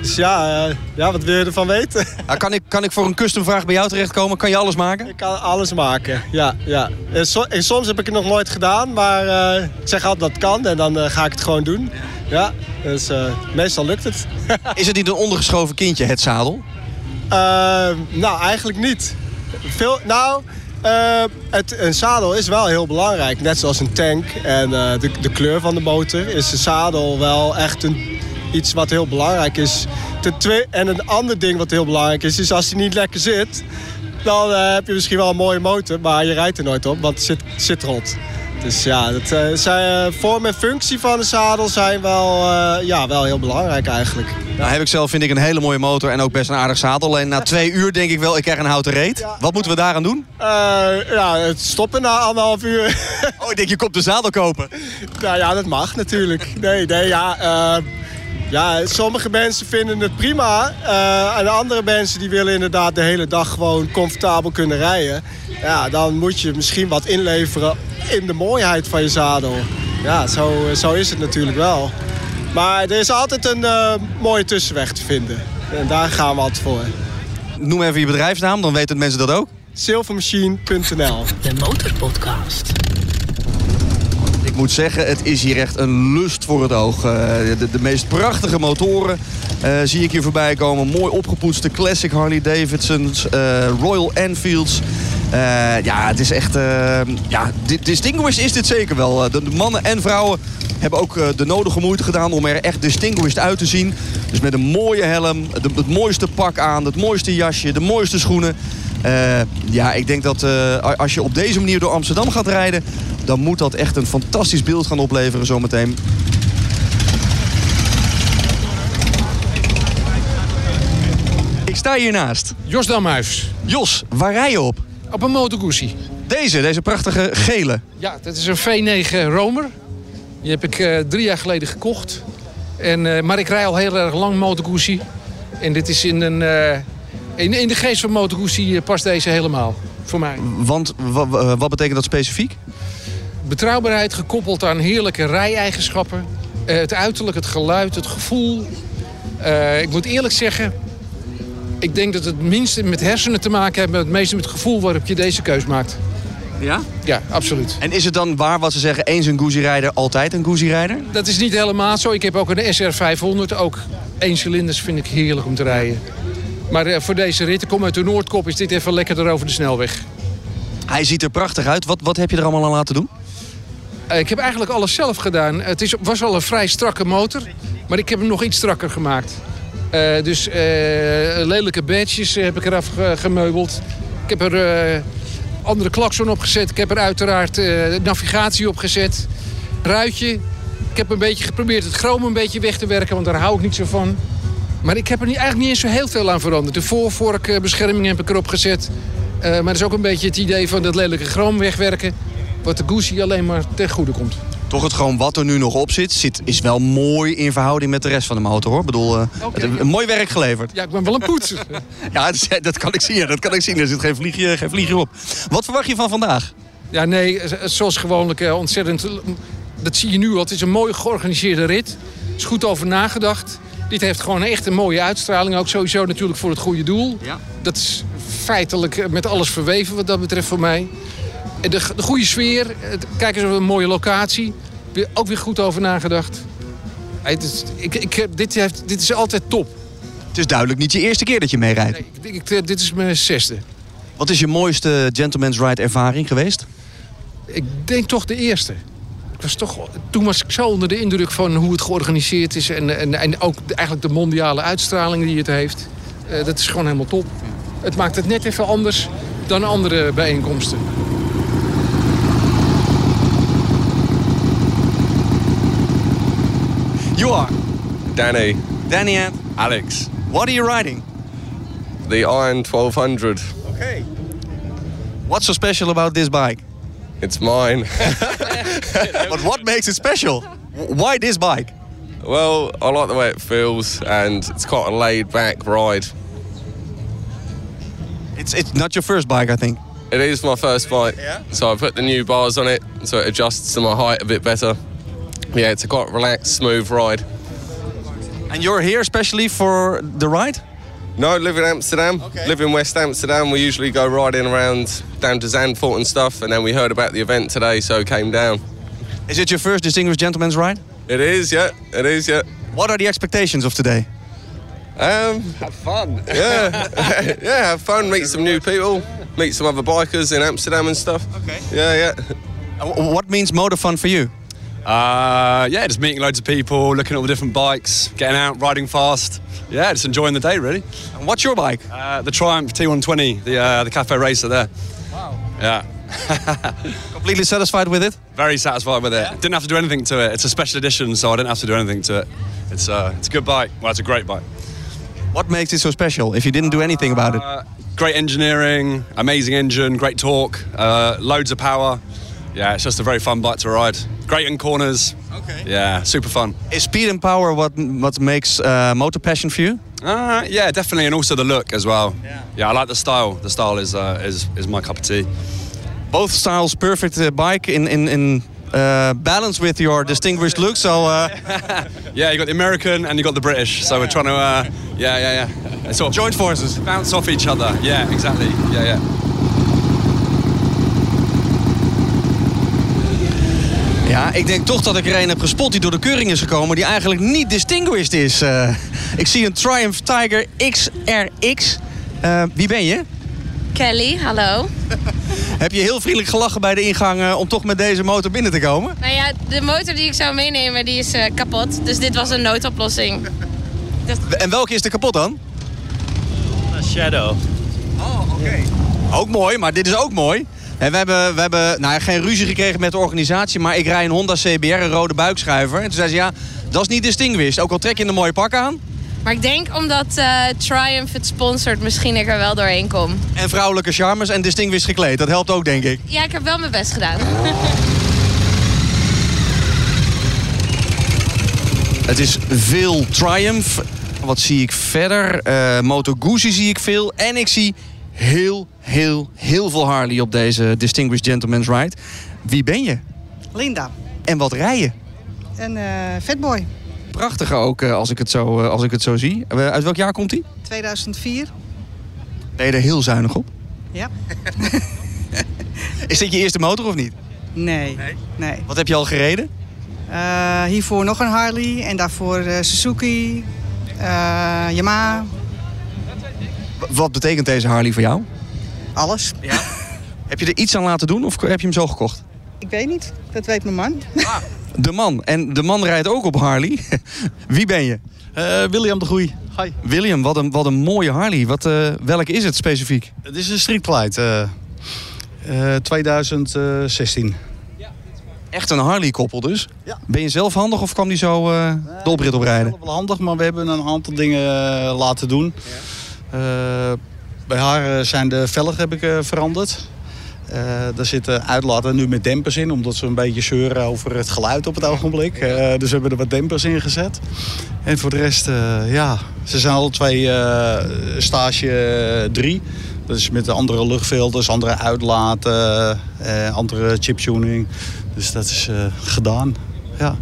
Speaker 14: dus ja, eh, ja wat wil je ervan weten?
Speaker 3: Kan, ik, kan ik voor een customvraag bij jou terechtkomen? Kan je alles maken?
Speaker 14: Ik kan alles maken, ja. ja. En, so- en soms heb ik het nog nooit gedaan, maar eh, ik zeg altijd dat het kan en dan eh, ga ik het gewoon doen. Ja, dus meestal lukt het.
Speaker 3: Is het niet een ondergeschoven kindje, het zadel?
Speaker 14: Nou, eigenlijk niet. Veel, nou, het, een zadel is wel heel belangrijk. Net zoals een tank en de, de kleur van de motor is een zadel wel echt een, iets wat heel belangrijk is. Ten twee, en een ander ding wat heel belangrijk is, is als hij niet lekker zit... dan eh, heb je misschien wel een mooie motor, maar je rijdt er nooit op, want het zit, zit rot. Dus ja, dat, eh, zijn, eh, vorm en functie van de zadel zijn wel, ja, wel heel belangrijk eigenlijk.
Speaker 3: Nou heb ik zelf, vind ik, een hele mooie motor en ook best een aardig zadel. En na twee uur denk ik wel, ik krijg een houten reet. Wat moeten we daaraan doen?
Speaker 14: Ja, het stoppen na anderhalf uur.
Speaker 3: Oh, ik denk je komt de zadel kopen.
Speaker 14: nou ja, dat mag natuurlijk. Nee, nee, ja. Ja, sommige mensen vinden het prima. eh, en andere mensen die willen inderdaad de hele dag gewoon comfortabel kunnen rijden. Ja, dan moet je misschien wat inleveren in de mooiheid van je zadel. Ja, zo, zo is het natuurlijk wel. Maar er is altijd een eh, mooie tussenweg te vinden. En daar gaan we altijd voor.
Speaker 3: Noem even je bedrijfsnaam, dan weten mensen dat ook.
Speaker 14: Silvermachine.nl
Speaker 1: De Motorpodcast.
Speaker 13: Ik
Speaker 3: moet zeggen, het is hier echt een lust voor het oog. Eh, de, de meest prachtige motoren eh, zie ik hier voorbij komen. Mooi opgepoetste classic Harley Davidsons, eh, Royal Enfields. Ja, het is echt... eh, ja, di- distinguished is dit zeker wel. De, mannen en vrouwen hebben ook de nodige moeite gedaan om er echt distinguished uit te zien. Dus met een mooie helm, het mooiste pak aan, het mooiste jasje, de mooiste schoenen. Ja, ik denk dat als je op deze manier door Amsterdam gaat rijden... dan moet dat echt een fantastisch beeld gaan opleveren zometeen. Ik sta hiernaast.
Speaker 15: Jos Damhuis.
Speaker 3: Jos, waar rij je op?
Speaker 15: Op een Moto Guzzi.
Speaker 3: Deze, deze prachtige gele.
Speaker 15: Ja, dat is een V9 Romer. Die heb ik eh, drie jaar geleden gekocht. En, eh, maar ik rij al heel erg lang Moto Guzzi. En dit is in, een, eh, in, in de geest van Moto Guzzi eh, past deze helemaal. Voor mij.
Speaker 3: Want wa- wa- wat betekent dat specifiek?
Speaker 15: Betrouwbaarheid gekoppeld aan heerlijke rij-eigenschappen. Eh, het uiterlijk, het geluid, het gevoel. Eh, ik moet eerlijk zeggen... Ik denk dat het minste met hersenen te maken heeft... maar het meeste met het gevoel waarop je deze keus maakt.
Speaker 3: Ja?
Speaker 15: Ja, absoluut.
Speaker 3: En is het dan waar wat ze zeggen, eens een Guzzi-rijder, altijd een Guzzi-rijder?
Speaker 15: Dat is niet helemaal zo. Ik heb ook een SR500. Ook één cilinders vind ik heerlijk om te rijden. Maar eh, voor deze rit, ik kom uit de Noordkop, is dit even lekkerder over de snelweg.
Speaker 3: Hij ziet er prachtig uit. Wat, wat heb je er allemaal aan laten doen?
Speaker 15: Eh, ik heb eigenlijk alles zelf gedaan. Het is, was al een vrij strakke motor, maar ik heb hem nog iets strakker gemaakt. Eh, dus eh, lelijke badges heb ik eraf ge- gemeubeld. Ik heb er andere klakson op gezet. Ik heb er uiteraard navigatie op gezet. Ruitje. Ik heb een beetje geprobeerd het chroom een beetje weg te werken, want daar hou ik niet zo van. Maar ik heb er eigenlijk niet eens zo heel veel aan veranderd. De voorvorkbescherming heb ik erop gezet. Maar dat is ook een beetje het idee van dat lelijke chroom wegwerken. Wat de Guzzi alleen maar ten goede komt.
Speaker 3: Toch het gewoon wat er nu nog op zit, zit is wel mooi in verhouding met de rest van de motor hoor. Ik bedoel, het- een mooi werk geleverd.
Speaker 15: Ja, ik ben wel een poetser.
Speaker 3: ja, dat kan ik zien. Dat kan ik zien. Er zit geen vliegje, geen vliegje op. Wat verwacht je van vandaag?
Speaker 15: Ja, nee, zoals gewoonlijk eh, ontzettend... Dat zie je nu al. Het is een mooi georganiseerde rit. Er is goed over nagedacht. Dit heeft gewoon echt een mooie uitstraling. Ook sowieso natuurlijk voor het goede doel.
Speaker 3: Ja.
Speaker 15: Dat is feitelijk eh, met alles verweven wat dat betreft voor mij. De, de goede sfeer. Kijk eens op een mooie locatie. Ook weer goed over nagedacht. Het is, ik, ik, dit, heeft, dit is altijd top.
Speaker 3: Het is duidelijk niet je eerste keer dat je meerijdt.
Speaker 15: Ik, denk, ik, eh, dit is mijn zesde.
Speaker 3: Wat is je mooiste Gentleman's Ride ervaring geweest?
Speaker 15: Ik denk toch de eerste. Ik was toch, toen was ik zo onder de indruk van hoe het georganiseerd is. En, en, en ook eigenlijk de mondiale uitstraling die het heeft. Eh, dat is gewoon helemaal top. Het maakt het net even anders dan andere bijeenkomsten.
Speaker 3: You are?
Speaker 16: Danny.
Speaker 3: Danny and?
Speaker 16: Alex.
Speaker 3: What are you riding?
Speaker 16: The Iron 1200.
Speaker 3: Okay. What's so special about this bike?
Speaker 16: It's mine.
Speaker 3: but what makes it special? Why this bike?
Speaker 16: well, I like the way it feels and it's quite a laid back ride.
Speaker 3: It's, it's not your first bike, I think.
Speaker 16: It is my first bike. Yeah. So I put the new bars on it so it adjusts to my height a bit better. Yeah, it's a quite relaxed, smooth ride.
Speaker 3: And you're here especially for the ride?
Speaker 16: No, live in Amsterdam. Live in West Amsterdam. We usually go riding around down to Zandvoort and stuff, and then we heard about the event today, so came down.
Speaker 3: Is it your first Distinguished Gentleman's Ride?
Speaker 16: It is, yeah. It is, yeah.
Speaker 3: What are the expectations of today?
Speaker 16: Um, have fun. Yeah, yeah. Have fun. Meet some new people. Meet some other bikers in Amsterdam and stuff. Okay. Yeah, yeah.
Speaker 3: What means motor fun for you?
Speaker 17: Uh, yeah, just meeting loads of people, looking at all the different bikes, getting out, riding fast. Yeah, just enjoying the day, really.
Speaker 3: And what's your bike?
Speaker 17: Uh, the Triumph T120, the uh, the cafe racer there.
Speaker 3: Wow.
Speaker 17: Yeah.
Speaker 3: Completely satisfied with it?
Speaker 17: Very satisfied with it. Didn't have to do anything to it. It's a special edition, so I didn't have to do anything to it. It's uh, it's a good bike. Well, it's a great bike.
Speaker 3: What makes it so special if you didn't do anything about it?
Speaker 17: Uh, great engineering, amazing engine, great torque, uh, loads of power. Yeah, it's just a very fun bike to ride. Great in corners. Okay. Yeah, super fun.
Speaker 3: Is speed and power what what makes uh, motor passion for you?
Speaker 17: Uh, yeah, definitely, and also the look as well. Yeah, yeah, I like the style. The style is uh, is is my cup of tea.
Speaker 3: Both styles perfect uh, bike in in, in uh, balance with your distinguished look. So uh,
Speaker 17: Yeah, you got the American and you got the British. So we're trying to, uh, yeah, yeah, yeah. Sort of
Speaker 3: joint forces,
Speaker 17: bounce off each other. Yeah, exactly. Yeah, yeah.
Speaker 3: Ja, ik denk toch dat ik er een heb gespot die door de keuring is gekomen... die eigenlijk niet distinguished is. Eh, ik zie een Triumph Tiger XRX. Eh, wie ben je?
Speaker 18: Kelly, hallo.
Speaker 3: Heb je heel vriendelijk gelachen bij de ingang eh, om toch met deze motor binnen te komen?
Speaker 18: Nou ja, de motor die ik zou meenemen, die is kapot. Dus dit was een noodoplossing.
Speaker 3: En welke is er kapot dan?
Speaker 19: Shadow.
Speaker 3: Oh, oké. Ook mooi, maar dit is ook mooi. En we hebben, we hebben nou geen ruzie gekregen met de organisatie, maar ik rij een Honda CBR, een rode buikschuiver. En toen zei ze, ja, dat is niet distinguished. Ook al trek je een mooie pak aan.
Speaker 18: Maar ik denk omdat eh, Triumph het sponsort, misschien ik er wel doorheen kom.
Speaker 3: En vrouwelijke charmes en distinguished gekleed. Dat helpt ook, denk ik.
Speaker 18: Ja, ik heb wel mijn best gedaan.
Speaker 3: Het is veel Triumph. Wat zie ik verder? Eh Moto Guzzi zie ik veel. En ik zie heel, heel, heel veel Harley op deze Distinguished Gentleman's Ride. Wie ben je?
Speaker 20: Linda.
Speaker 3: En wat rij je?
Speaker 20: En eh Fatboy.
Speaker 3: Prachtige ook, eh, als ik het zo, eh, als ik het zo zie. Eh, uit welk jaar komt hij?
Speaker 20: 2004.
Speaker 3: Ben je er heel zuinig op?
Speaker 20: Ja.
Speaker 3: Is dit je eerste motor of niet?
Speaker 20: Nee. Nee.
Speaker 3: Wat heb je al gereden?
Speaker 20: Eh, hiervoor nog een Harley en daarvoor eh, Suzuki, eh, Yamaha,
Speaker 3: Wat betekent deze Harley voor jou?
Speaker 20: alles.
Speaker 3: Ja. Heb je er iets aan laten doen of heb je hem zo gekocht?
Speaker 20: Ik weet niet, dat weet mijn man.
Speaker 3: De man. En de man rijdt ook op Harley. Wie ben je?
Speaker 21: William de Groei. Hi.
Speaker 3: William, wat een, wat een mooie Harley. Wat, eh, welke is het specifiek?
Speaker 21: Het is een Street Glide. eh, eh, 2016.
Speaker 3: Echt een Harley-koppel dus? Ben je zelf handig of kwam die zo eh de oprit oprijden?
Speaker 21: Wel handig, maar we hebben een aantal dingen laten doen. Eh, bij haar eh, zijn de velgen heb ik eh, veranderd. Eh daar zitten uitlaten nu met dempers in, omdat ze een beetje zeuren over het geluid op het ogenblik. Eh, dus we hebben er wat dempers in gezet. En voor de rest, eh, ja, ze zijn alle twee eh, stage 3. Dat is met andere luchtfilters, andere uitlaten, eh, andere chiptuning. Dus dat is eh, gedaan, ja.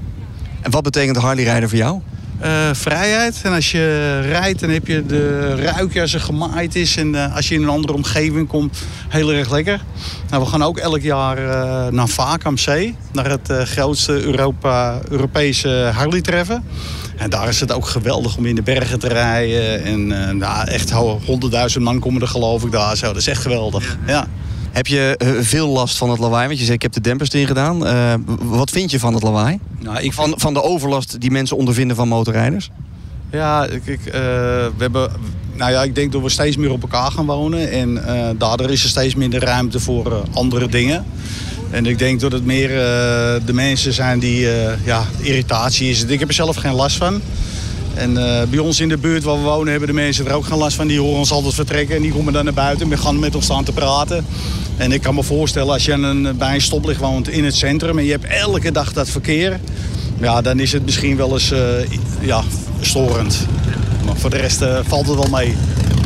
Speaker 3: En wat betekent Harley-rijden voor jou?
Speaker 21: Eh, vrijheid. En als je rijdt, dan heb je de ruikje als er gemaaid is. En eh, als je in een andere omgeving komt, heel erg lekker. Nou, we gaan ook elk jaar eh, naar Vaak Zee. Naar het grootste Europa, Europese Harley-treffen. En daar is het ook geweldig om in de bergen te rijden. En nou, echt honderdduizend man komen er geloof ik daar. Zo. Dat is echt geweldig. Ja.
Speaker 3: Heb je eh, veel last van het lawaai? Want je zei, ik heb de dempers erin gedaan. Eh, wat vind je van het lawaai?
Speaker 21: Nou, ik
Speaker 3: van, van de overlast die mensen ondervinden van motorrijders?
Speaker 21: Ja, ik, ik, eh, we hebben, nou ja, ik denk dat we steeds meer op elkaar gaan wonen. En daardoor is er steeds minder ruimte voor andere dingen. En ik denk dat het meer de mensen zijn die ja, irritatie is. Ik heb er zelf geen last van. En eh, bij ons in de buurt waar we wonen hebben de mensen er ook geen last van. Die horen ons altijd vertrekken en die komen dan naar buiten. en gaan met ons staan te praten. En ik kan me voorstellen als je een, bij een stoplicht woont in het centrum... en je hebt elke dag dat verkeer... ja, dan is het misschien wel eens eh, ja, storend. Maar voor de rest eh, valt het wel mee.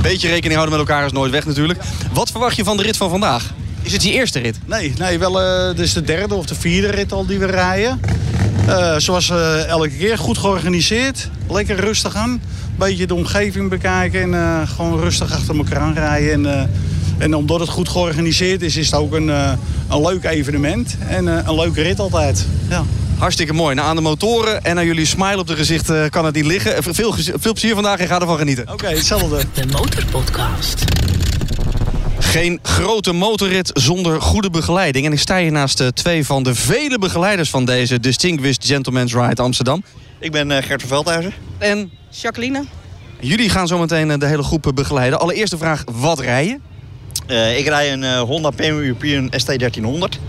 Speaker 3: Beetje rekening houden met elkaar is nooit weg natuurlijk. Wat verwacht je van de rit van vandaag? Is het je eerste rit?
Speaker 21: Nee, nee wel, eh dit is de derde of de vierde rit al die we rijden. Eh, zoals eh, elke keer, goed georganiseerd. Lekker rustig aan. Beetje de omgeving bekijken en eh, gewoon rustig achter elkaar aan rijden. En, eh, en omdat het goed georganiseerd is, is het ook een, eh, een leuk evenement. En eh, een leuke rit altijd. Ja.
Speaker 3: Hartstikke mooi. Nou, aan de motoren en aan jullie smile op de gezicht kan het niet liggen. Veel, veel plezier vandaag en ga ervan genieten.
Speaker 21: Oké, hetzelfde.
Speaker 1: De Motorpodcast.
Speaker 3: Geen grote motorrit zonder goede begeleiding. En ik sta hier naast eh, twee van de vele begeleiders van deze Distinguished Gentleman's Ride Amsterdam.
Speaker 22: Ik ben eh, Gert van Veldhuizen.
Speaker 3: En
Speaker 20: Jacqueline.
Speaker 3: jullie gaan zo meteen eh, de hele groep begeleiden. Allereerste vraag, wat rij je?
Speaker 22: Eh, ik rij een Honda PM European ST 1300.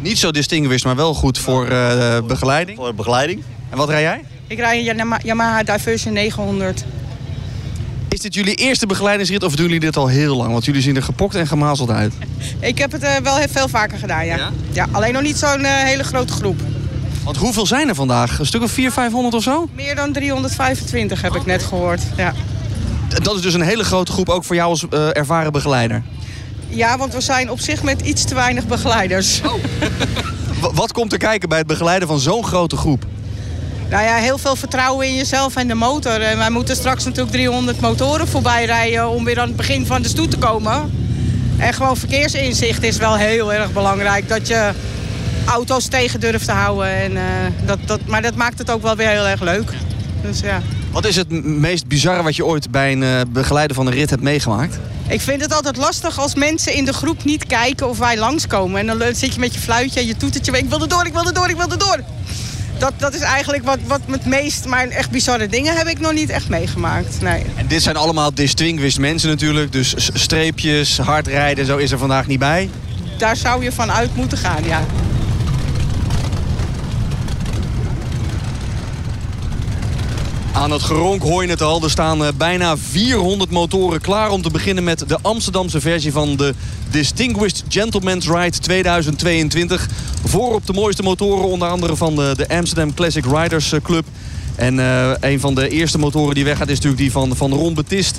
Speaker 3: Niet zo distinguished, maar wel goed voor eh, begeleiding.
Speaker 22: Voor begeleiding.
Speaker 3: En wat rij jij?
Speaker 20: Ik rij een Yama- Yamaha Diversion 900.
Speaker 3: Is dit jullie eerste begeleidingsrit of doen jullie dit al heel lang? Want jullie zien er gepokt en gemazeld uit.
Speaker 20: Ik heb het eh, wel heel veel vaker gedaan, ja. ja? alleen nog niet zo'n eh, hele grote groep.
Speaker 3: Want hoeveel zijn er vandaag? Een stuk of 400, 500 of zo?
Speaker 20: Meer dan 325 heb ik net gehoord. Ja.
Speaker 3: Dat is dus een hele grote groep, ook voor jou als eh, ervaren begeleider.
Speaker 20: ja, want we zijn op zich met iets te weinig begeleiders.
Speaker 3: W- wat komt er kijken bij het begeleiden van zo'n grote groep?
Speaker 20: Nou ja, heel veel vertrouwen in jezelf en de motor. En wij moeten straks natuurlijk 300 motoren voorbij rijden om weer aan het begin van de stoet te komen. En gewoon verkeersinzicht is wel heel erg belangrijk. Dat je auto's tegen durft te houden. En, eh, dat, dat, maar dat maakt het ook wel weer heel erg leuk. Dus ja.
Speaker 3: Wat is het meest bizarre wat je ooit bij een eh, begeleider van een rit hebt meegemaakt?
Speaker 20: Ik vind het altijd lastig als mensen in de groep niet kijken of wij langskomen. En dan zit je met je fluitje en je toetertje. Ik wil er door, ik wil er door, ik wil er door. Dat, dat is eigenlijk wat, wat het meest... Maar echt bizarre dingen heb ik nog niet echt meegemaakt. Nee.
Speaker 3: En dit zijn allemaal distinguished mensen natuurlijk. Dus streepjes, hard rijden, zo is er vandaag niet bij.
Speaker 20: Daar zou je van uit moeten gaan, ja.
Speaker 3: Aan het geronk hoor je het al. Er staan eh, bijna 400 motoren klaar om te beginnen met de Amsterdamse versie van de Distinguished Gentleman's Ride 2022. Voorop de mooiste motoren, onder andere van de, Amsterdam Classic Riders eh, Club. En eh, een van de eerste motoren die weggaat is natuurlijk die van, van Ron Betist.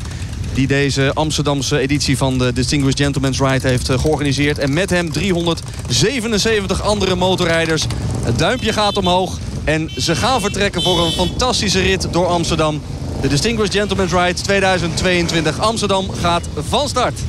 Speaker 3: Die deze Amsterdamse editie van de Distinguished Gentleman's Ride heeft georganiseerd. En met hem 377 andere motorrijders. Het duimpje gaat omhoog. En ze gaan vertrekken voor een fantastische rit door Amsterdam. De Distinguished Gentleman's Ride 2022 Amsterdam gaat van start.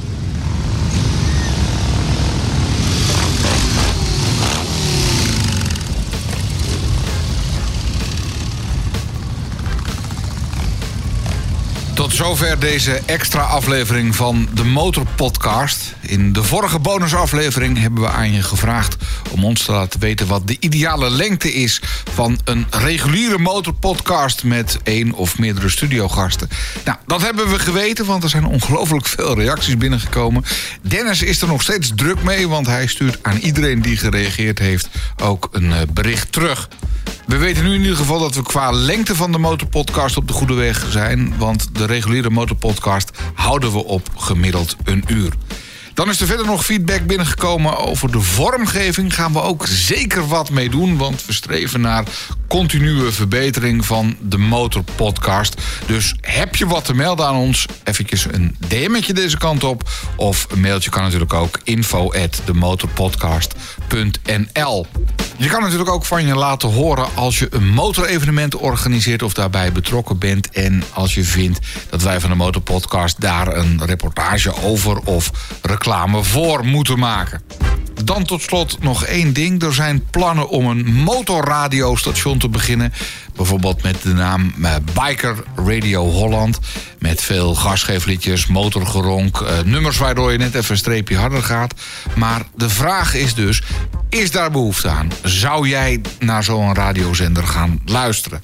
Speaker 2: Zover deze extra aflevering van de Motor Podcast. In de vorige bonusaflevering hebben we aan je gevraagd om ons te laten weten wat de ideale lengte is van een reguliere motorpodcast met één of meerdere studiogasten. Nou, dat hebben we geweten, want er zijn ongelooflijk veel reacties binnengekomen. Dennis is er nog steeds druk mee, want hij stuurt aan iedereen die gereageerd heeft ook een eh, bericht terug. We weten nu in ieder geval dat we qua lengte van de motorpodcast op de goede weg zijn. Want de reguliere motorpodcast houden we op gemiddeld een uur. Dan is er verder nog feedback binnengekomen over de vormgeving. Gaan we ook zeker wat mee doen, want we streven naar continue verbetering van de motorpodcast. Dus heb je wat te melden aan ons, eventjes een DM'tje deze kant op. Of een mailtje kan natuurlijk ook info at Je kan natuurlijk ook van je laten horen als je een motorevenement organiseert of daarbij betrokken bent. En als je vindt dat wij van de Motorpodcast daar een reportage over of reclame voor moeten maken. Dan tot slot nog één ding. Er zijn plannen om een motorradiostation te beginnen. Bijvoorbeeld met de naam eh, Biker Radio Holland. Met veel gasgeefliedjes, motorgeronk, eh, nummers waardoor je net even een streepje harder gaat. Maar de vraag is dus, is daar behoefte aan? Zou jij naar zo'n radiozender gaan luisteren?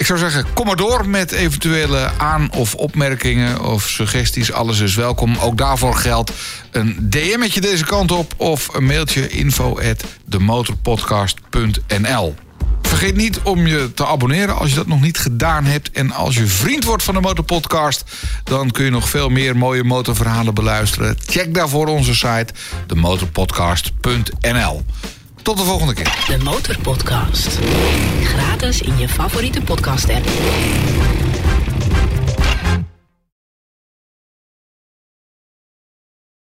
Speaker 2: Ik zou zeggen, kom maar door met eventuele aan- of opmerkingen of suggesties. Alles is welkom. Ook daarvoor geldt een DM'tje deze kant op of een mailtje info at. Vergeet niet om je te abonneren als je dat nog niet gedaan hebt. En als je vriend wordt van de Motorpodcast... dan kun je nog veel meer mooie motorverhalen beluisteren. Check daarvoor onze site, demotorpodcast.nl. Tot de volgende keer.
Speaker 1: De Motorpodcast. Gratis in je favoriete podcast app.